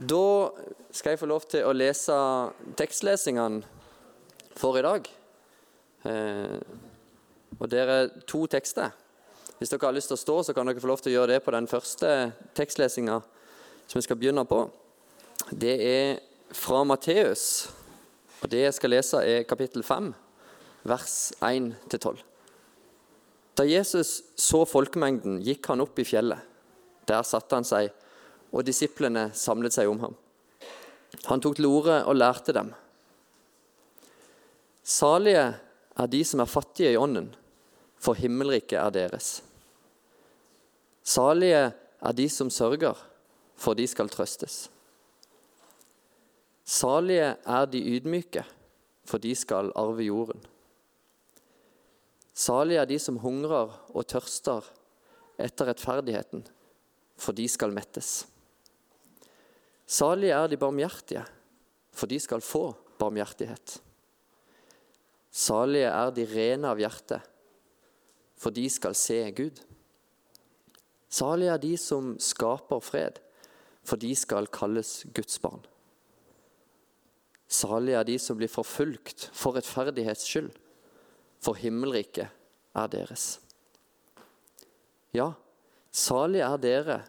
Da skal jeg få lov til å lese tekstlesingene for i dag. Eh, og det er to tekster. Hvis dere har lyst til å stå, så kan dere få lov til å gjøre det på den første tekstlesinga som vi skal begynne på. Det er fra Matteus, og det jeg skal lese, er kapittel 5, vers 1-12. Da Jesus så folkemengden, gikk han opp i fjellet. Der satte han seg og disiplene samlet seg om ham. Han tok til orde og lærte dem. Salige er de som er fattige i ånden, for himmelriket er deres. Salige er de som sørger, for de skal trøstes. Salige er de ydmyke, for de skal arve jorden. Salige er de som hungrer og tørster etter rettferdigheten, for de skal mettes. Salige er de barmhjertige, for de skal få barmhjertighet. Salige er de rene av hjerte, for de skal se Gud. Salige er de som skaper fred, for de skal kalles Guds barn. Salige er de som blir forfulgt for rettferdighets skyld, for himmelriket er deres. Ja, salige er dere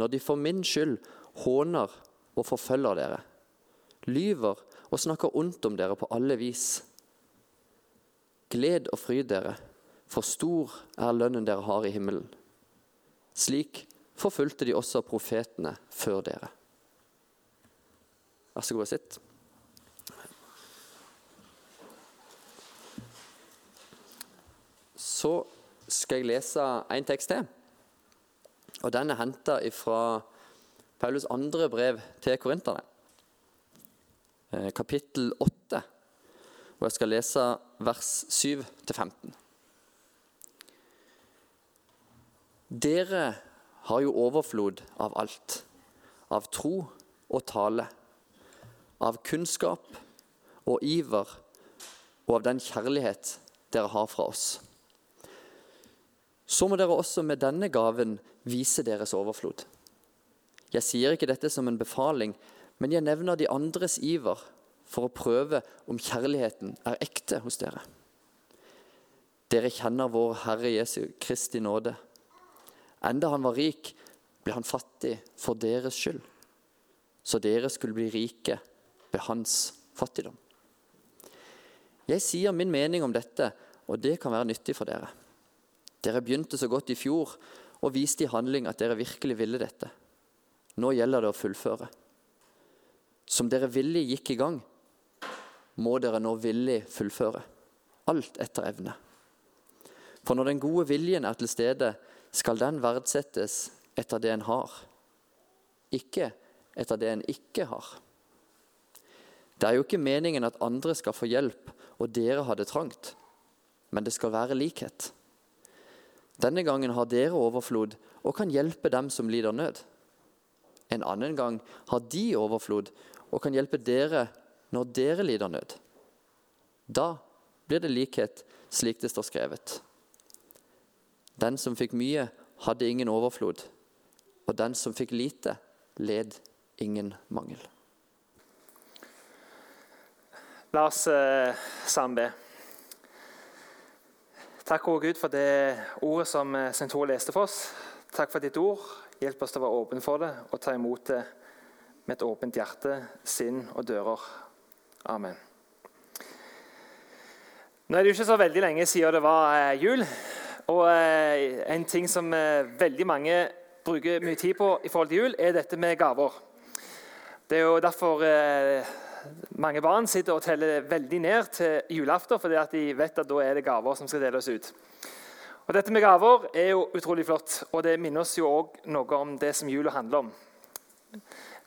når de for min skyld håner og forfølger dere, lyver og snakker ondt om dere på alle vis. Gled og fryd dere, for stor er lønnen dere har i himmelen. Slik forfulgte de også profetene før dere. Vær så god og sitt. Så skal jeg lese en tekst til. Og Den er henta fra Paulus andre brev til korinterne, eh, kapittel 8. Og jeg skal lese vers 7-15. Dere har jo overflod av alt. Av tro og tale. Av kunnskap og iver og av den kjærlighet dere har fra oss. Så må dere også med denne gaven vise deres overflod. Jeg sier ikke dette som en befaling, men jeg nevner de andres iver for å prøve om kjærligheten er ekte hos dere. Dere kjenner vår Herre Jesu Kristi nåde. Enda han var rik, ble han fattig for deres skyld, så dere skulle bli rike ved hans fattigdom. Jeg sier min mening om dette, og det kan være nyttig for dere. Dere begynte så godt i fjor og viste i handling at dere virkelig ville dette. Nå gjelder det å fullføre. Som dere villig gikk i gang, må dere nå villig fullføre. Alt etter evne. For når den gode viljen er til stede, skal den verdsettes etter det en har, ikke etter det en ikke har. Det er jo ikke meningen at andre skal få hjelp og dere har det trangt, men det skal være likhet. Denne gangen har dere overflod og kan hjelpe dem som lider nød. En annen gang har de overflod og kan hjelpe dere når dere lider nød. Da blir det likhet slik det står skrevet. Den som fikk mye, hadde ingen overflod, og den som fikk lite, led ingen mangel. La oss eh, sammen. Takk, Gud, for det ordet som eh, St. Tor leste for oss. Takk for ditt ord. Hjelp oss til å være åpne for det og ta imot det med et åpent hjerte, sinn og dører. Amen. Nå er det jo ikke så veldig lenge siden det var eh, jul. Og eh, en ting som veldig mange bruker mye tid på i forhold til jul, er dette med gaver. Det er jo derfor mange barn sitter og teller veldig ned til julaften, fordi at de vet at da er det gaver som skal deles ut. Og Dette med gaver er jo utrolig flott, og det minner oss jo òg noe om det som jula handler om.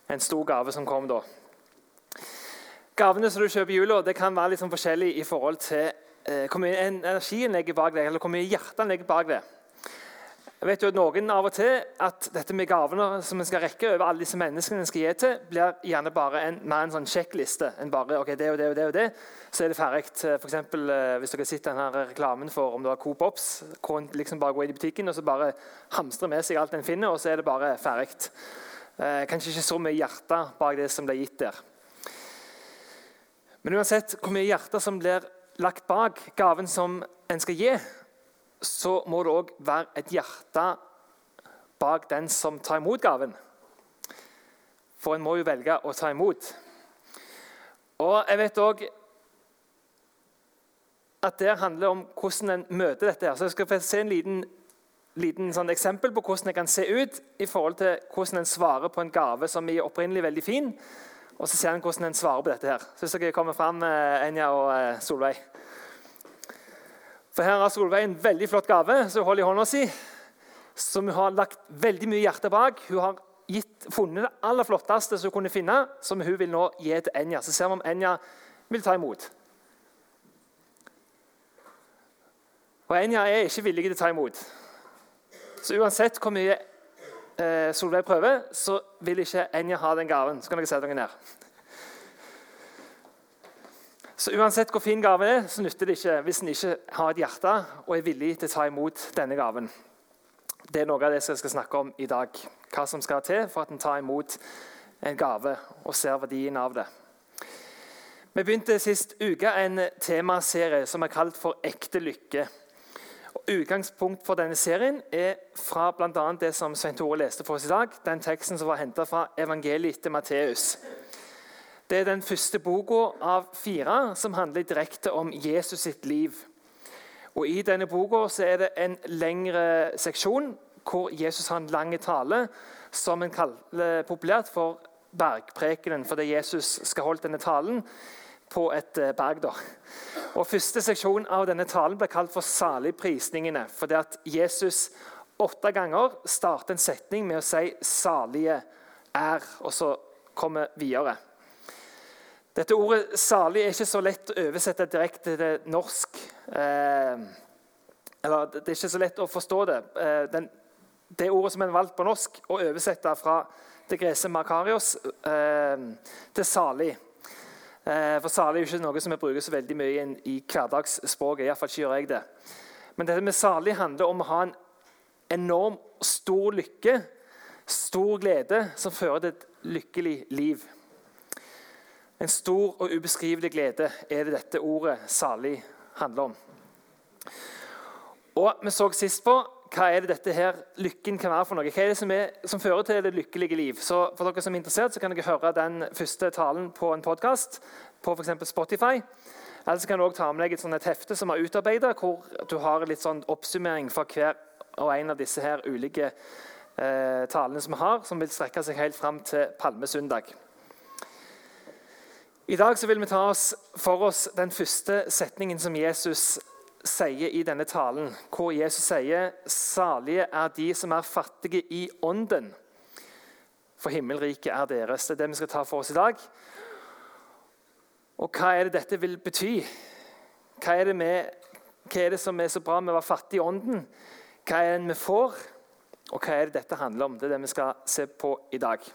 En stor gave som kom da. Gavene som du kjøper i jula, det kan være litt sånn forskjellig i forhold til eh, hvor mye energi en legger bak det, eller hvor mye hjerte en legger bak det. Jeg vet jo at Noen av og til at dette med gavene som en skal rekke over alle disse menneskene en skal gi til, blir gjerne bare en, mer en sånn sjekkliste. enn bare, ok, det og det og det og det, Så er det ferdig. For eksempel, eh, hvis dere sitter denne reklamen for om det var Coop Ops, hvor en liksom bare går inn i butikken og så bare hamstrer med seg alt en finner, og så er det bare ferdig. Eh, kanskje ikke så mye hjerte bak det som ble gitt der. Men uansett hvor mye hjerte som blir lagt bak gaven som en skal gi, så må det òg være et hjerte bak den som tar imot gaven. For en må jo velge å ta imot. Og jeg vet òg at det handler om hvordan en møter dette. her. Så Jeg skal få se en liten, liten sånn eksempel på hvordan det kan se ut i forhold til hvordan en svarer på en gave som er opprinnelig veldig fin. Og så ser en hvordan en svarer på dette. her. Syns dere kommer fram, eh, Enja og eh, Solveig. For Her har Solveig en veldig flott gave som hun holder i hånda si. Som hun har lagt veldig mye hjerte bak. Hun har gitt, funnet det aller flotteste som hun kunne finne, som hun vil nå gi til Enja. Så ser vi om Enja vil ta imot. Og Enja er ikke villig til å ta imot. Så uansett hvor mye eh, Solveig prøver, så vil ikke Enja ha den gaven. Så kan dere sette dere ned. Så uansett hvor fin gaven er, så nytter det ikke hvis en ikke har et hjerte og er villig til å ta imot denne gaven. Det er noe av det som jeg skal snakke om i dag. Hva som skal til for at en tar imot en gave og ser verdien av det. Vi begynte sist uke en temaserie som er kalt for 'Ekte lykke'. Og Utgangspunkt for denne serien er fra bl.a. det som Svein Tore leste for oss i dag. Den teksten som var henta fra evangeliet etter Matteus. Det er den første boka av fire som handler direkte om Jesus sitt liv. Og I denne boka er det en lengre seksjon hvor Jesus har en lang tale som en kaller populært for bergprekenen, fordi Jesus skal holde denne talen på et eh, berg. Da. Og Første seksjon av denne talen ble kalt for saligprisningene. Fordi at Jesus åtte ganger starter en setning med å si 'salige er', og så kommer videre. Dette ordet 'salig' er ikke så lett å oversette direkte til norsk. Eh, eller Det er ikke så lett å forstå det. Eh, den, det ordet som en valgt på norsk, å oversette fra det grese makarios eh, til 'salig'. Eh, for salig er jo ikke noe som vi bruker så veldig mye i hverdagsspråket. Iallfall ikke gjør jeg det. Men dette med salig handler om å ha en enorm stor lykke, stor glede, som fører til et lykkelig liv. En stor og ubeskrivelig glede er det dette ordet 'salig' handler om. Og Vi så sist på hva er det dette her lykken kan være for noe. Hva er det som, er, som fører til det lykkelige liv? Så For dere som er interessert, så kan dere høre den første talen på en podkast på f.eks. Spotify. Eller så kan du også ta med deg et, et hefte som er utarbeidet, hvor du har litt sånn oppsummering for hver og en av disse her ulike eh, talene som vi har, som vil strekke seg helt fram til palmesøndag. I dag så vil vi ta oss for oss den første setningen som Jesus sier i denne talen, hvor Jesus sier salige er de som er fattige i ånden, for himmelriket er deres. Det er det vi skal ta for oss i dag. Og hva er det dette vil bety? Hva er det, med, hva er det som er så bra med å være fattig i ånden? Hva er det vi får? Og hva er det dette handler om? Det er det vi skal se på i dag.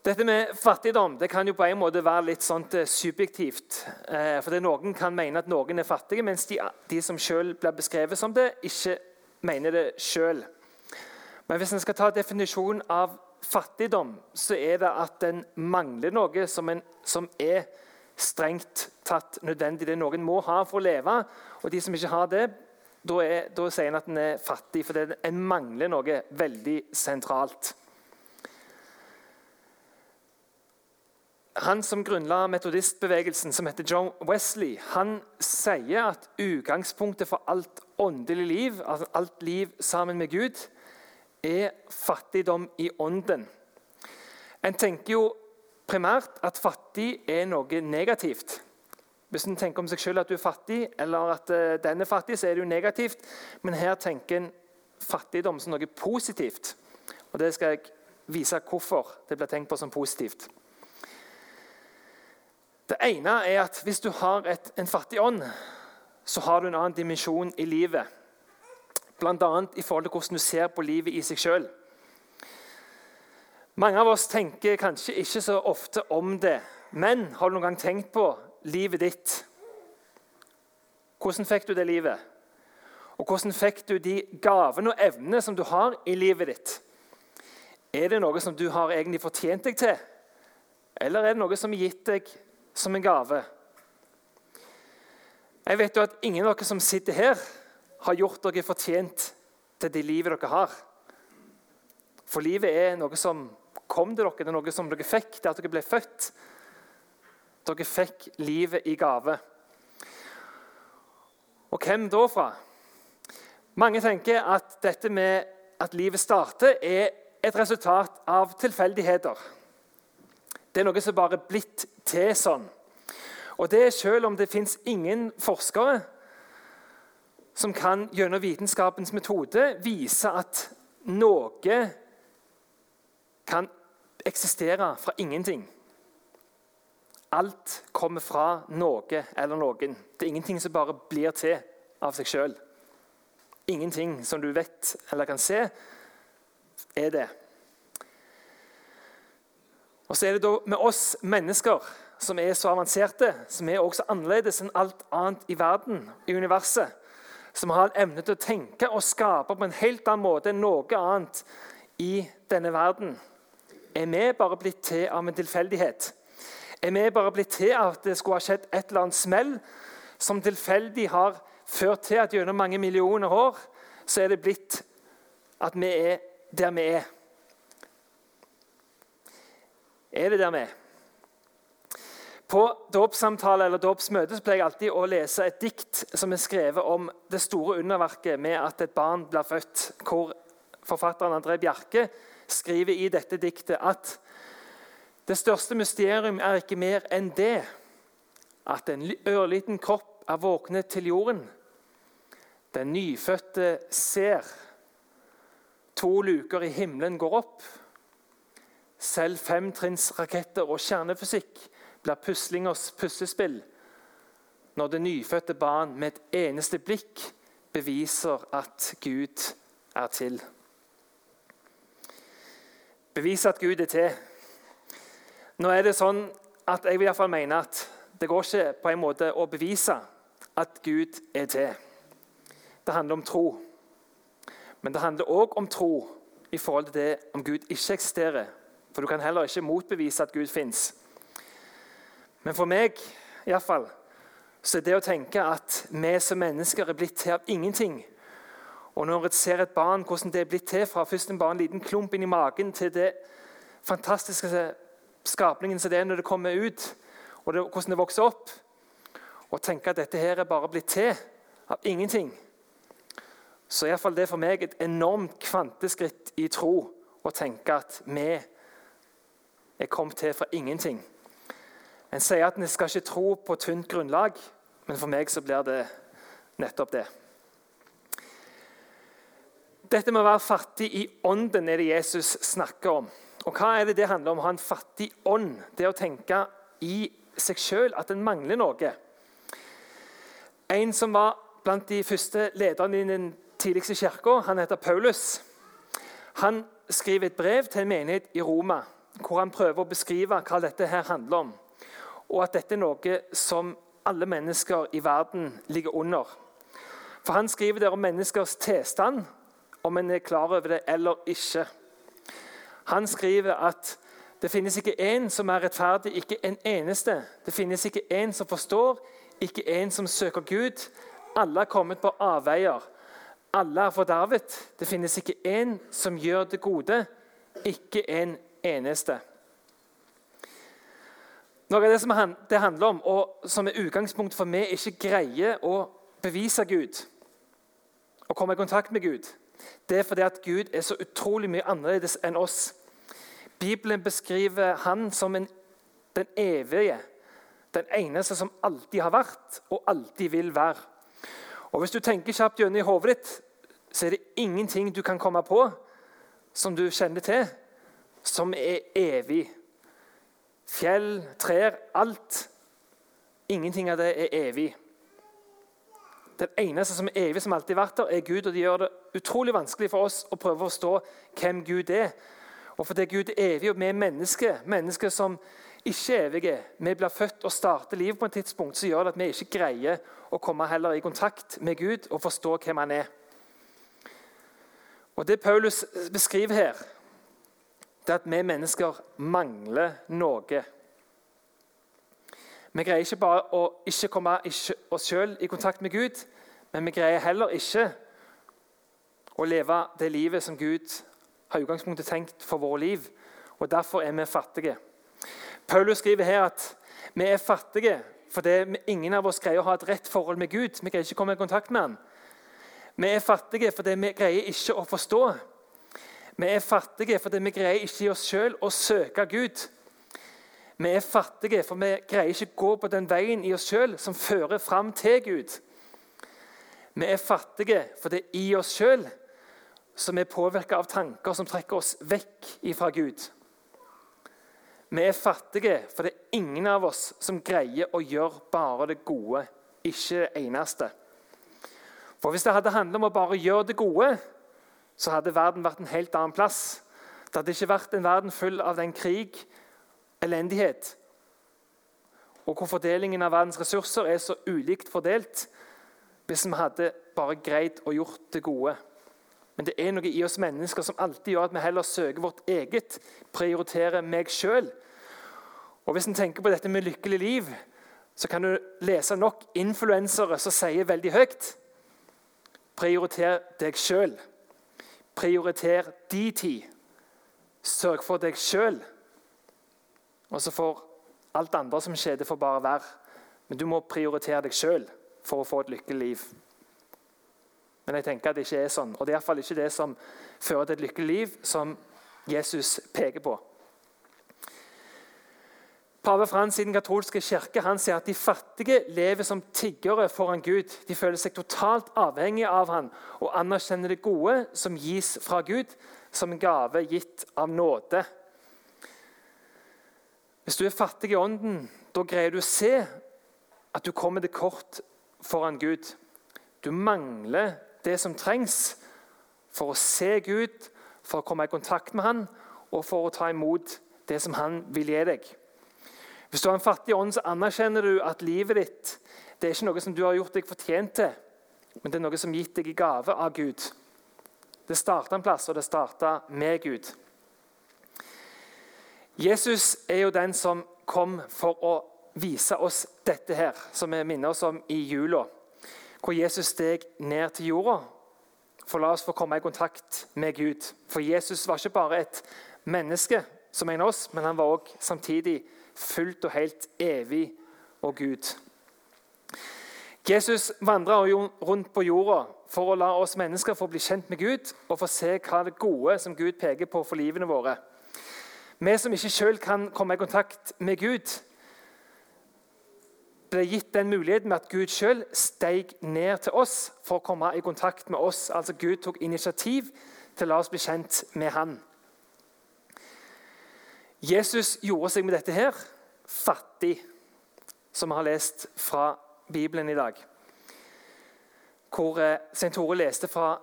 Dette med fattigdom det kan jo på en måte være litt sånt eh, subjektivt. Eh, for Noen kan mene at noen er fattige, mens de, de som selv blir beskrevet som det, ikke mener det sjøl. Men hvis en skal ta definisjonen av fattigdom, så er det at en mangler noe som, en, som er strengt tatt nødvendig. Det noen må ha for å leve. Og de som ikke har det, da, er, sier en at en er fattig, for en mangler noe veldig sentralt. Han som grunnla metodistbevegelsen, som heter John Wesley, han sier at utgangspunktet for alt åndelig liv, altså alt liv sammen med Gud, er fattigdom i ånden. En tenker jo primært at fattig er noe negativt. Hvis en tenker om seg selv at du er fattig, eller at uh, den er fattig, så er det jo negativt. Men her tenker en fattigdom som noe positivt. Og Det skal jeg vise hvorfor det blir tenkt på som positivt. Det ene er at hvis du har et, en fattig ånd, så har du en annen dimensjon i livet. Bl.a. i forhold til hvordan du ser på livet i seg sjøl. Mange av oss tenker kanskje ikke så ofte om det, men har du noen gang tenkt på livet ditt? Hvordan fikk du det livet? Og hvordan fikk du de gavene og evnene som du har i livet ditt? Er det noe som du har egentlig fortjent deg til, eller er det noe som er gitt deg som en gave? Jeg vet jo at ingen av dere som sitter her, har gjort dere fortjent til det livet dere har. For livet er noe som kom til dere, det er noe som dere fikk. Det at dere ble født. Dere fikk livet i gave. Og hvem da fra? Mange tenker at dette med at livet starter, er et resultat av tilfeldigheter. Det er noe som bare er blitt til sånn. Og det er selv om det fins ingen forskere som kan gjennom vitenskapens metode vise at noe kan eksistere fra ingenting. Alt kommer fra noe eller noen. Det er ingenting som bare blir til av seg sjøl. Ingenting som du vet eller kan se, er det. Og så er det da med oss mennesker som er så avanserte, som er også annerledes enn alt annet i verden, i universet, som har en evne til å tenke og skape på en helt annen måte enn noe annet i denne verden, er vi bare blitt til av en tilfeldighet? Er vi bare blitt til av at det skulle ha skjedd et eller annet smell som tilfeldig har ført til at gjennom mange millioner år så er det blitt at vi er der vi er? Er det der vi er? På dåpssamtale eller dåpsmøte pleier jeg alltid å lese et dikt som er skrevet om det store underverket med at et barn blir født, hvor forfatteren André Bjerke skriver i dette diktet at det største mysterium er ikke mer enn det at en ørliten kropp er våknet til jorden. Den nyfødte ser. To luker i himmelen går opp. Selv femtrinnsraketter og kjernefysikk blir puslingers puslespill når det nyfødte barn med et eneste blikk beviser at Gud er til. Beviser at Gud er til. Nå er det sånn at Jeg vil i hvert fall mene at det går ikke på en måte å bevise at Gud er til. Det handler om tro. Men det handler òg om tro i forhold til det om Gud ikke eksisterer. For du kan heller ikke motbevise at Gud fins. Men for meg i hvert fall, så er det å tenke at vi som mennesker er blitt til av ingenting Og når jeg ser et barn, hvordan det er blitt til fra først en bare en liten klump inn i magen til det fantastiske skapningen som det er når det kommer ut, og det, hvordan det vokser opp Og tenke at dette her er bare blitt til av ingenting Så er iallfall det for meg et enormt kvanteskritt i tro å tenke at vi er kommet til fra ingenting. En sier at en skal ikke tro på tynt grunnlag, men for meg så blir det nettopp det. Dette med å være fattig i ånden er det Jesus snakker om. Og Hva er det det handler om å ha en fattig ånd? Det å tenke i seg sjøl at en mangler noe. En som var blant de første lederne i den tidligste kirka, han heter Paulus. Han skriver et brev til en menighet i Roma hvor han prøver å beskrive hva dette her handler om og at dette er noe som alle mennesker i verden ligger under. For Han skriver der om menneskers tilstand, om en er klar over det eller ikke. Han skriver at det finnes ikke én som er rettferdig, ikke en eneste. Det finnes ikke én som forstår, ikke én som søker Gud. Alle er kommet på avveier. Alle er fordervet. Det finnes ikke én som gjør det gode, ikke en eneste. Noe av det som det handler om, og som er utgangspunkt for vi ikke greier å bevise Gud og komme i kontakt med Gud, det er fordi at Gud er så utrolig mye annerledes enn oss. Bibelen beskriver han som en, den evige, den eneste som alltid har vært og alltid vil være. Og Hvis du tenker kjapt gjennom i hodet ditt, så er det ingenting du kan komme på som du kjenner til, som er evig fjell, trær, alt. Ingenting av det er evig. Den eneste som er evig, som alltid har vært der, er Gud. og Det gjør det utrolig vanskelig for oss å prøve å forstå hvem Gud er. Og fordi Gud er evig, og vi er mennesker, mennesker som ikke er evige, vi blir født og starter livet på et tidspunkt, så gjør det at vi ikke greier å komme heller i kontakt med Gud og forstå hvem han er. Og Det Paulus beskriver her, det at vi mennesker mangler noe. Vi greier ikke bare å ikke komme oss sjøl i kontakt med Gud, men vi greier heller ikke å leve det livet som Gud har utgangspunktet tenkt for vårt liv. Og Derfor er vi fattige. Paulus skriver her at vi er fattige fordi ingen av oss greier å ha et rett forhold med Gud. Vi greier ikke å komme i kontakt med han. Vi er fattige fordi vi greier ikke å forstå. Vi er fattige fordi vi greier ikke i oss sjøl å søke Gud. Vi er fattige, for vi greier ikke gå på den veien i oss sjøl som fører fram til Gud. Vi er fattige for det er i oss sjøl som er påvirka av tanker som trekker oss vekk ifra Gud. Vi er fattige for det er ingen av oss som greier å gjøre bare det gode, ikke det eneste. For Hvis det hadde handlet om å bare gjøre det gode, så hadde verden vært en helt annen plass. Det hadde ikke vært en verden full av den krig, elendighet, og hvor fordelingen av verdens ressurser er så ulikt fordelt hvis vi hadde bare greid å gjort det gode. Men det er noe i oss mennesker som alltid gjør at vi heller søker vårt eget, prioriterer meg sjøl. Og hvis en tenker på dette med lykkelig liv, så kan du lese nok influensere som sier veldig høyt Prioriter deg sjøl. Prioriter de tid. Sørg for deg sjøl. Og så får alt andre som skjer, det får bare være. Men du må prioritere deg sjøl for å få et lykkelig liv. Men jeg tenker at det ikke er sånn. Og det er iallfall ikke det som fører til et lykkelig liv, som Jesus peker på. Pave Frans i den katolske kirke han sier at de fattige lever som tiggere foran Gud. De føler seg totalt avhengige av han og anerkjenner det gode som gis fra Gud, som en gave gitt av nåde. Hvis du er fattig i ånden, da greier du å se at du kommer til kort foran Gud. Du mangler det som trengs for å se Gud, for å komme i kontakt med Han og for å ta imot det som Han vil gi deg. Hvis du har en fattig ånd, så anerkjenner du at livet ditt det er ikke noe som du har gjort deg fortjent til, men det er noe som gitt deg i gave av Gud. Det starta en plass, og det starta med Gud. Jesus er jo den som kom for å vise oss dette her, som vi minner oss om i jula. Hvor Jesus steg ned til jorda for la oss få komme i kontakt med Gud. For Jesus var ikke bare et menneske som en av oss, men han var også samtidig fullt og helt evig og Gud. Jesus vandra rundt på jorda for å la oss mennesker få bli kjent med Gud og få se hva det gode som Gud peker på for livene våre. Vi som ikke sjøl kan komme i kontakt med Gud, ble gitt den muligheten med at Gud sjøl steg ned til oss for å komme i kontakt med oss. Altså Gud tok initiativ til å la oss bli kjent med Han. Jesus gjorde seg med dette her fattig, som vi har lest fra Bibelen i dag. Hvor eh, St. Tore leste fra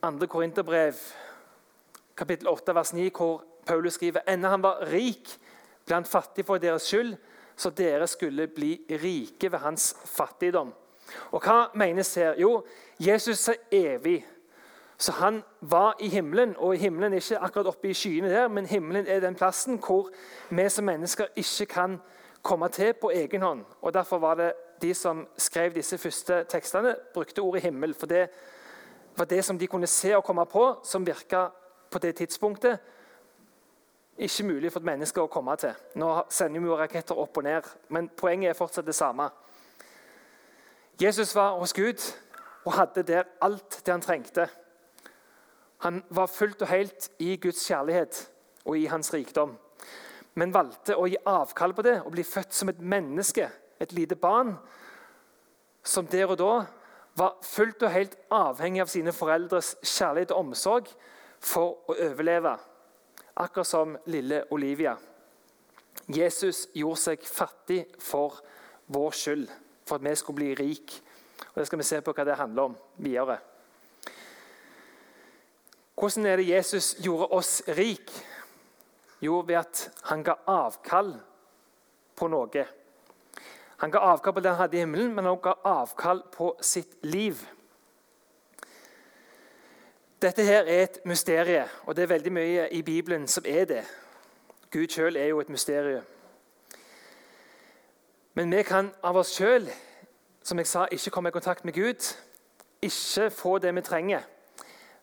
2. Korinterbrev, kapittel 8, vers 9, hvor Paulus skriver enda han var rik, ble han fattig for deres skyld, så dere skulle bli rike ved hans fattigdom. Og Hva menes her? Jo, Jesus er evig. Så han var i himmelen, og himmelen er ikke akkurat oppe i skyene der, men himmelen er den plassen hvor vi som mennesker ikke kan komme til på egen hånd. Og Derfor var det de som skrev disse første tekstene, brukte ordet himmel. For det var det som de kunne se og komme på, som virka på det tidspunktet ikke mulig for et menneske å komme til. Nå sender vi jo raketter opp og ned, men poenget er fortsatt det samme. Jesus var hos Gud og hadde der alt det han trengte. Han var fullt og helt i Guds kjærlighet og i hans rikdom, men valgte å gi avkall på det og bli født som et menneske, et lite barn, som der og da var fullt og helt avhengig av sine foreldres kjærlighet og omsorg for å overleve akkurat som lille Olivia. Jesus gjorde seg fattig for vår skyld, for at vi skulle bli rik. Og Det skal vi se på hva det handler om videre. Hvordan er det Jesus gjorde oss rik? Jo, ved at han ga avkall på noe. Han ga avkall på det han hadde i himmelen, men han ga avkall på sitt liv. Dette her er et mysterium, og det er veldig mye i Bibelen som er det. Gud sjøl er jo et mysterium. Men vi kan av oss sjøl, som jeg sa, ikke komme i kontakt med Gud. Ikke få det vi trenger.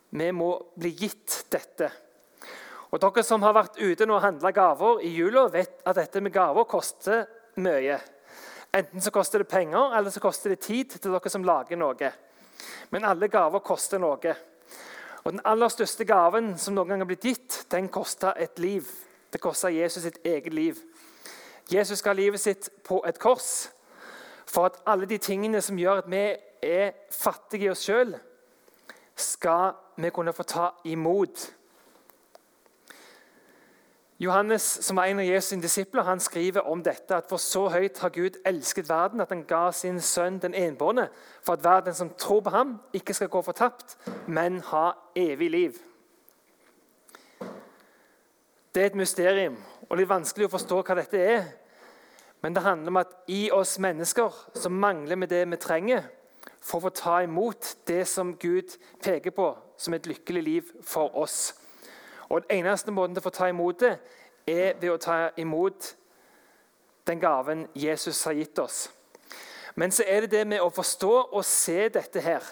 Vi må bli gitt dette. Og Dere som har vært ute og handla gaver i jula, vet at dette med gaver koster mye. Enten så koster det penger, eller så koster det tid til dere som lager noe. Men alle gaver koster noe. Og Den aller største gaven som noen gang har blitt gitt, den kosta et liv. Det kosta Jesus sitt eget liv. Jesus ga livet sitt på et kors for at alle de tingene som gjør at vi er fattige i oss sjøl, skal vi kunne få ta imot. Johannes, som var en av Jesus' disipler, han skriver om dette at for så høyt har Gud elsket verden at han ga sin sønn den enbårne, for at verden som tror på ham, ikke skal gå fortapt, men ha evig liv. Det er et mysterium og litt vanskelig å forstå hva dette er. Men det handler om at i oss mennesker så mangler vi det vi trenger for å få ta imot det som Gud peker på som et lykkelig liv for oss. Og Den eneste måten til å få ta imot det, er ved å ta imot den gaven Jesus har gitt oss. Men så er det det med å forstå og se dette her.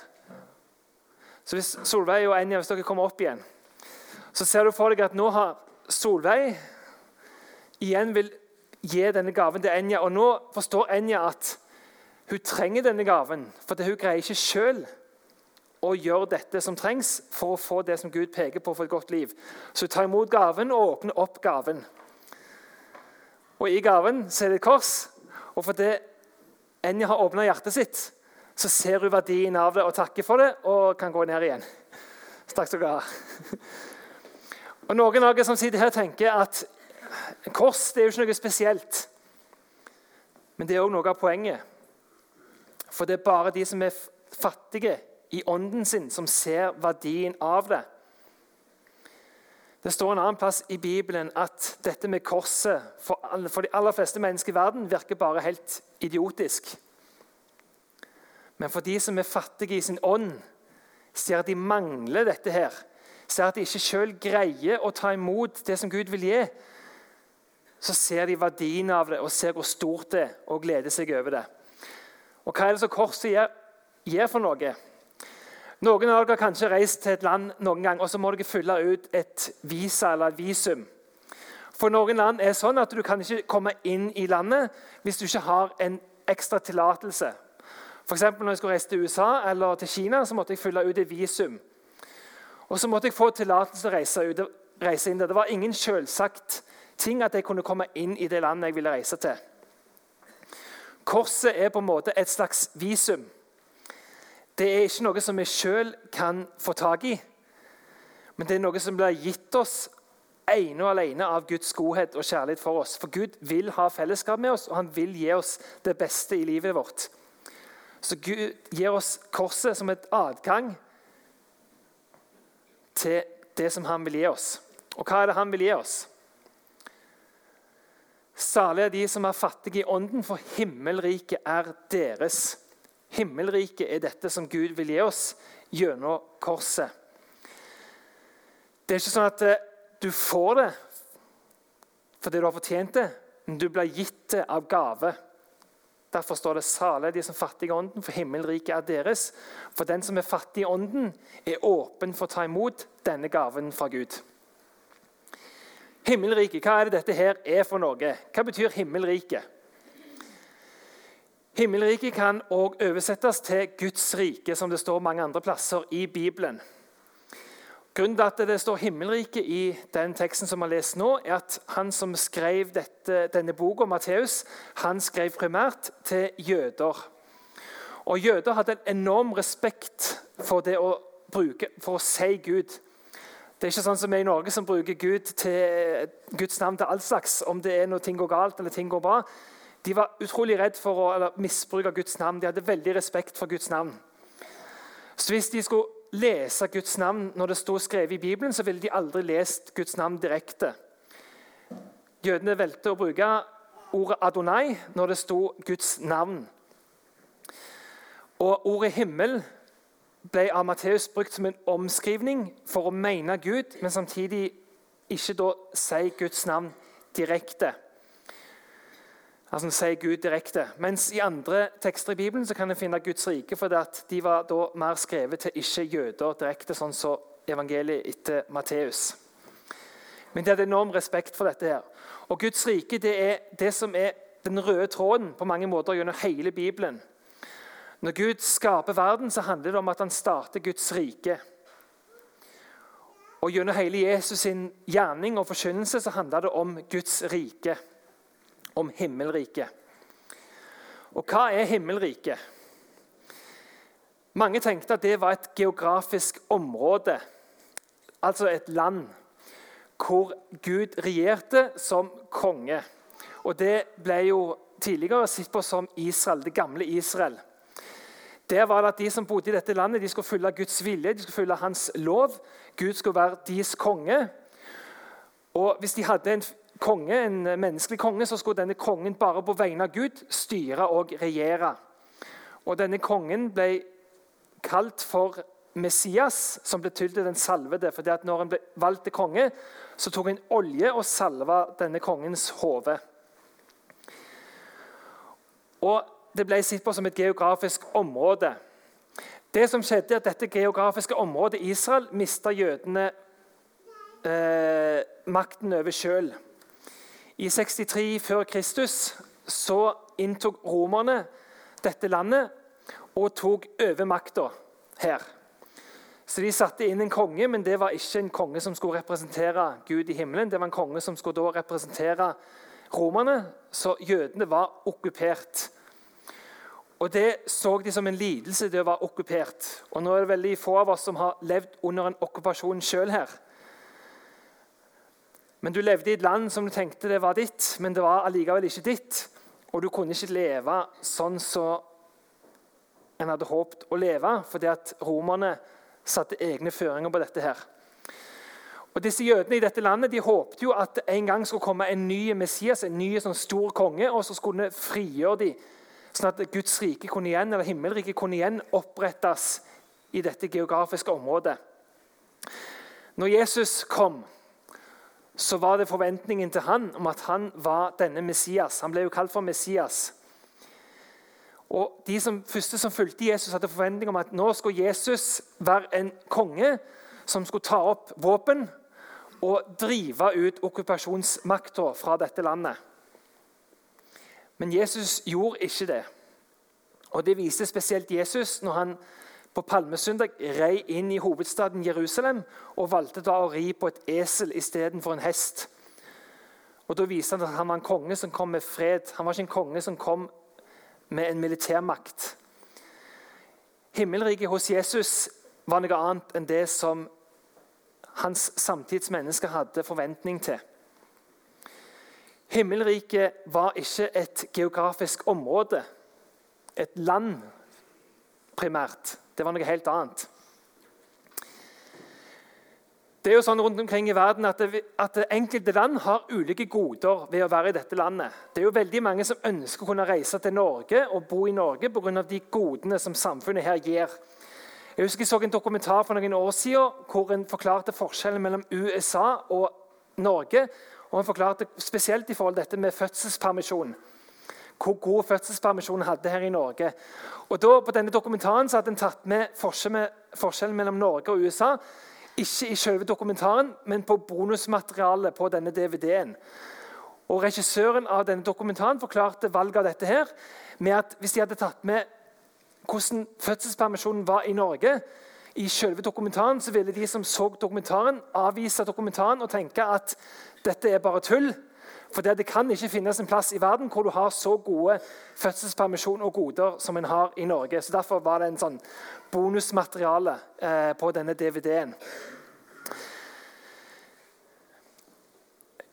Så Hvis Solveig og Enja hvis dere kommer opp igjen, så ser du for deg at nå har Solveig igjen vil gi denne gaven til Enja. Og nå forstår Enja at hun trenger denne gaven, for hun greier ikke sjøl å gjøre dette som trengs for å få det som Gud peker på for et godt liv. Så hun tar imot gaven og åpner opp gaven. Og I gaven så er det et kors. Og fordi Enja har åpna hjertet sitt, så ser hun verdien av det og takker for det og kan gå ned igjen. Takk skal du ha. Og Noen av dere som sitter her, tenker at kors det er jo ikke noe spesielt. Men det er òg noe av poenget. For det er bare de som er fattige i ånden sin, som ser verdien av det. Det står en annen plass i Bibelen at dette med korset for, alle, for de aller fleste mennesker i verden virker bare helt idiotisk. Men for de som er fattige i sin ånd, ser at de mangler dette her, ser at de ikke sjøl greier å ta imot det som Gud vil gi, så ser de verdien av det og ser hvor stort det er, og gleder seg over det. Og Hva er det så korset gir, gir for noe? Noen av dere har kanskje reist til et land noen gang, og så må dere fylle ut et visa eller et visum. For noen land er det sånn at du kan ikke komme inn i landet hvis du ikke har en ekstra tillatelse. For når jeg skulle reise til USA eller til Kina, så måtte jeg fylle ut et visum. Og så måtte jeg få tillatelse til å reise, ut, reise inn der. Det var ingen selvsagt ting at jeg kunne komme inn i det landet jeg ville reise til. Korset er på en måte et slags visum. Det er ikke noe som vi sjøl kan få tak i, men det er noe som blir gitt oss ene og alene av Guds godhet og kjærlighet for oss. For Gud vil ha fellesskap med oss, og han vil gi oss det beste i livet vårt. Så Gud gir oss korset som et adgang til det som han vil gi oss. Og hva er det han vil gi oss? Salige er de som er fattige i ånden, for himmelriket er deres. Himmelriket er dette som Gud vil gi oss gjennom korset. Det er ikke sånn at eh, du får det fordi du har fortjent det, men du blir gitt det av gave. Derfor står det 'salig de som er fattige i ånden', for himmelriket er deres. For den som er fattig i ånden, er åpen for å ta imot denne gaven fra Gud. Himmelriket, hva er det dette her er for noe? Hva betyr himmelriket? Himmelriket kan òg oversettes til Guds rike, som det står mange andre plasser i Bibelen. Grunnen til at det står 'himmelriket' i den teksten som vi har lest nå, er at han som skrev dette, denne boka, Matteus, han skrev primært til jøder. Og Jøder hadde en enorm respekt for det å bruke, for å si Gud. Det er ikke sånn som vi i Norge som bruker Gud til, Guds navn til all slags. Om det er når ting går galt eller ting går bra, de var utrolig redd for å misbruke Guds navn. De hadde veldig respekt for Guds navn. Så Hvis de skulle lese Guds navn når det sto skrevet i Bibelen, så ville de aldri lest Guds navn direkte. Jødene valgte å bruke ordet Adonai når det sto Guds navn. Og ordet himmel ble av Matteus brukt som en omskrivning for å mene Gud, men samtidig ikke da si Guds navn direkte. Altså si Gud direkte. Mens i andre tekster i Bibelen så kan en finne Guds rike, for de var da mer skrevet til ikke-jøder direkte, sånn som evangeliet etter Matteus. Men de hadde enorm respekt for dette. her. Og Guds rike det er det som er den røde tråden på mange måter gjennom hele Bibelen. Når Gud skaper verden, så handler det om at han starter Guds rike. Og Gjennom hele Jesus' sin gjerning og forkynnelse så handler det om Guds rike, om himmelriket. Og hva er himmelriket? Mange tenkte at det var et geografisk område, altså et land, hvor Gud regjerte som konge. Og Det ble jo tidligere sett på som Israel, det gamle Israel. Der var det at De som bodde i dette landet, de skulle følge Guds vilje, de skulle følge hans lov. Gud skulle være deres konge. Og Hvis de hadde en konge, en menneskelig konge, så skulle denne kongen bare på vegne av Gud styre og regjere. Og Denne kongen ble kalt for Messias, som ble tildelt den salvede. fordi at når han ble valgt til konge, så tok han olje og salva denne kongens hode. Og Det ble sett på som et geografisk område. Det som skjedde er at Dette geografiske området Israel mista jødene eh, makten over sjøl. I 63 før Kristus så inntok romerne dette landet og tok over makta her. Så De satte inn en konge, men det var ikke en konge som skulle representere Gud i himmelen. Det var en konge som skulle da representere romerne, så jødene var okkupert. Og Det så de som en lidelse, det å være okkupert. Og Nå er det veldig få av oss som har levd under en okkupasjon sjøl her. Men du levde i et land som du tenkte det var ditt, men det var allikevel ikke ditt. Og du kunne ikke leve sånn som en hadde håpet å leve, fordi at romerne satte egne føringer på dette. her. Og disse Jødene i dette landet de håpte jo at en gang skulle komme en ny Messias, en ny sånn stor konge, og så skulle de frigjøre dem, sånn at Guds rike kunne igjen, eller himmelriket kunne igjen opprettes i dette geografiske området. Når Jesus kom, så var det forventningen til han om at han var denne Messias. Han ble jo kalt for Messias. Og De som, første som fulgte Jesus, hadde forventning om at nå skulle Jesus være en konge som skulle ta opp våpen og drive ut okkupasjonsmakta fra dette landet. Men Jesus gjorde ikke det. Og Det viste spesielt Jesus når han på palmesøndag rei inn i hovedstaden Jerusalem og valgte da å ri på et esel istedenfor en hest. Og Da viste han at han var en konge som kom med fred. Han var ikke en konge som kom med en militærmakt. Himmelriket hos Jesus var noe annet enn det som hans samtidsmennesker hadde forventning til. Himmelriket var ikke et geografisk område, et land primært. Det var noe helt annet. Det er jo sånn rundt omkring i verden at, det, at Enkelte land har ulike goder ved å være i dette landet. Det er jo veldig Mange som ønsker å kunne reise til Norge og bo i Norge pga. de godene som samfunnet her gir. Jeg husker jeg så en dokumentar for noen år siden hvor en forklarte forskjellen mellom USA og Norge. Og Han forklarte spesielt i forhold til dette med fødselspermisjon. Hvor god fødselspermisjon hadde her i Norge. Og da, På denne dokumentaren så hadde en tatt med forskjellen mellom Norge og USA ikke i selve dokumentaren, men på bonusmaterialet på denne DVD-en. Og Regissøren av denne dokumentaren forklarte valget av dette her med at hvis de hadde tatt med hvordan fødselspermisjonen var i Norge, i selve dokumentaren, så ville de som så dokumentaren, avvise dokumentaren og tenke at dette er bare tull. For det kan ikke finnes en plass i verden hvor du har så gode fødselspermisjon og goder som en har i Norge. Så Derfor var det en sånn bonusmateriale eh, på denne DVD-en.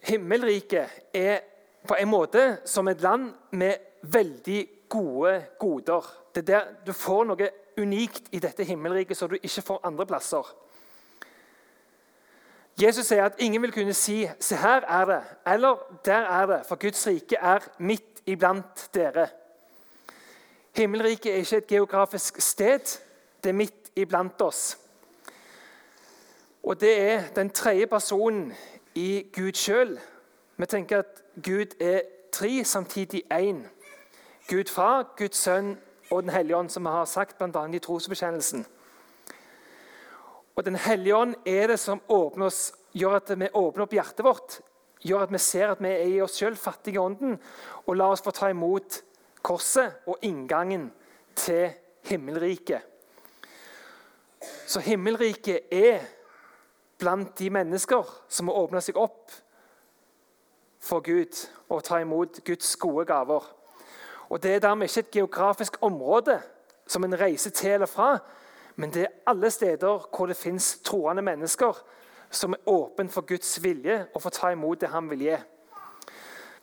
Himmelriket er på en måte som et land med veldig gode goder. Det er der Du får noe unikt i dette himmelriket som du ikke får andre plasser. Jesus sier at ingen vil kunne si 'se her er det', eller 'der er det', for Guds rike er midt iblant dere. Himmelriket er ikke et geografisk sted, det er midt iblant oss. Og det er den tredje personen i Gud sjøl. Vi tenker at Gud er tre, samtidig én. Gud Far, Guds Sønn og Den hellige ånd, som vi har sagt bl.a. i trosbekjennelsen. Og Den hellige ånd er det som oss, gjør at vi åpner opp hjertet vårt, gjør at vi ser at vi er i oss sjøl fattige i ånden, og lar oss få ta imot korset og inngangen til himmelriket. Så himmelriket er blant de mennesker som må åpne seg opp for Gud og ta imot Guds gode gaver. Og Det er dermed ikke et geografisk område som en reiser til eller fra, men det er alle steder hvor det fins troende mennesker som er åpne for Guds vilje og får ta imot det han vil gi.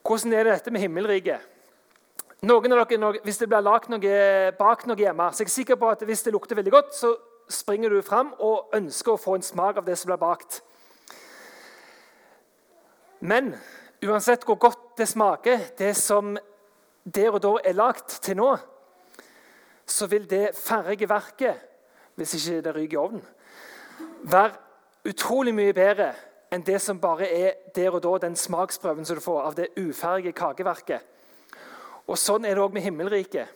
Hvordan er det dette med himmelriket? Noen av dere, Hvis det blir lagt noe bak noe hjemme, så er jeg sikker på at hvis det lukter veldig godt, så springer du fram og ønsker å få en smak av det som blir bakt. Men uansett hvor godt det smaker, det som der og da er lagt til nå, så vil det ferdige hvis ikke det ryker i ovnen, Vær utrolig mye bedre enn det som bare er der og da den smaksprøven som du får av det uferdige kakeverket. Og Sånn er det òg med himmelriket.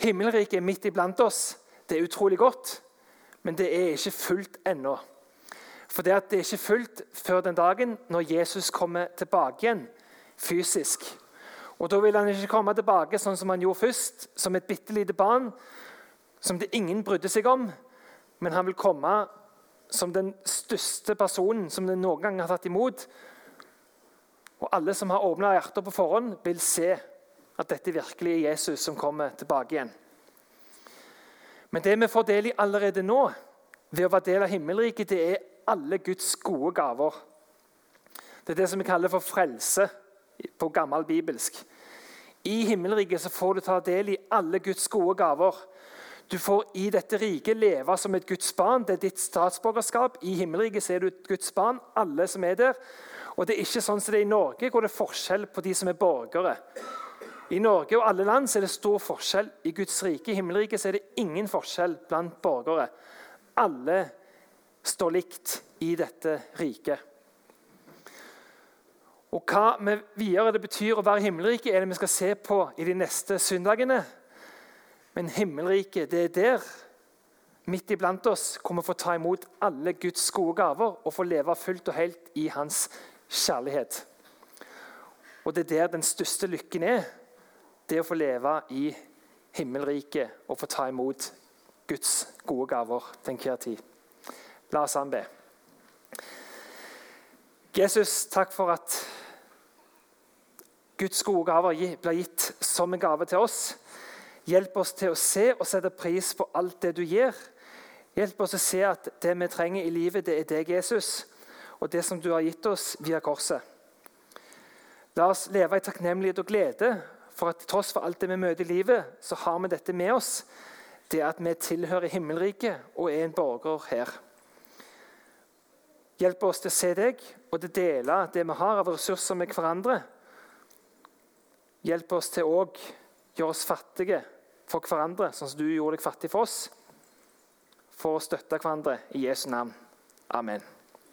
Himmelriket er midt iblant oss. Det er utrolig godt, men det er ikke fullt ennå. For det, det er ikke fullt før den dagen når Jesus kommer tilbake igjen fysisk. Og Da vil han ikke komme tilbake sånn som han gjorde først, som et bitte lite barn som det ingen brydde seg om. Men han vil komme som den største personen som det noen gang har tatt imot. Og alle som har åpna hjerter på forhånd, vil se at dette virkelig er Jesus som kommer tilbake igjen. Men det vi får del i allerede nå, ved å være del av himmelriket, det er alle Guds gode gaver. Det er det som vi kaller for frelse på gammel bibelsk. I himmelriket så får du ta del i alle Guds gode gaver. Du får i dette riket leve som et Guds barn. Det er ditt statsborgerskap. I himmelriket er du et Guds barn, alle som er der. Og det er ikke sånn som det er i Norge, hvor det er forskjell på de som er borgere. I Norge og alle land er det stor forskjell. I Guds rike, i himmelriket, er det ingen forskjell blant borgere. Alle står likt i dette riket. Og Hva med videre det betyr å være himmelrike, er det vi skal se på i de neste søndagene. Men himmelriket, det er der, midt iblant oss, hvor vi får ta imot alle Guds gode gaver og få leve fullt og helt i Hans kjærlighet. Og det er der den største lykken er det å få leve i himmelriket og få ta imot Guds gode gaver til enhver tid. La oss anbe. Jesus, takk for at Guds gode gaver blir gitt som en gave til oss. Hjelp oss til å se og sette pris på alt det du gir. Hjelp oss å se at det vi trenger i livet, det er deg, Jesus, og det som du har gitt oss via korset. La oss leve i takknemlighet og glede for at tross for alt det vi møter i livet, så har vi dette med oss. Det at vi tilhører himmelriket og er en borger her. Hjelp oss til å se deg og til å dele det vi har av ressurser med hverandre. Hjelp oss til å gjøre oss fattige for hverandre, sånn som du gjorde deg fattig for oss. For å støtte hverandre i Jesu navn. Amen.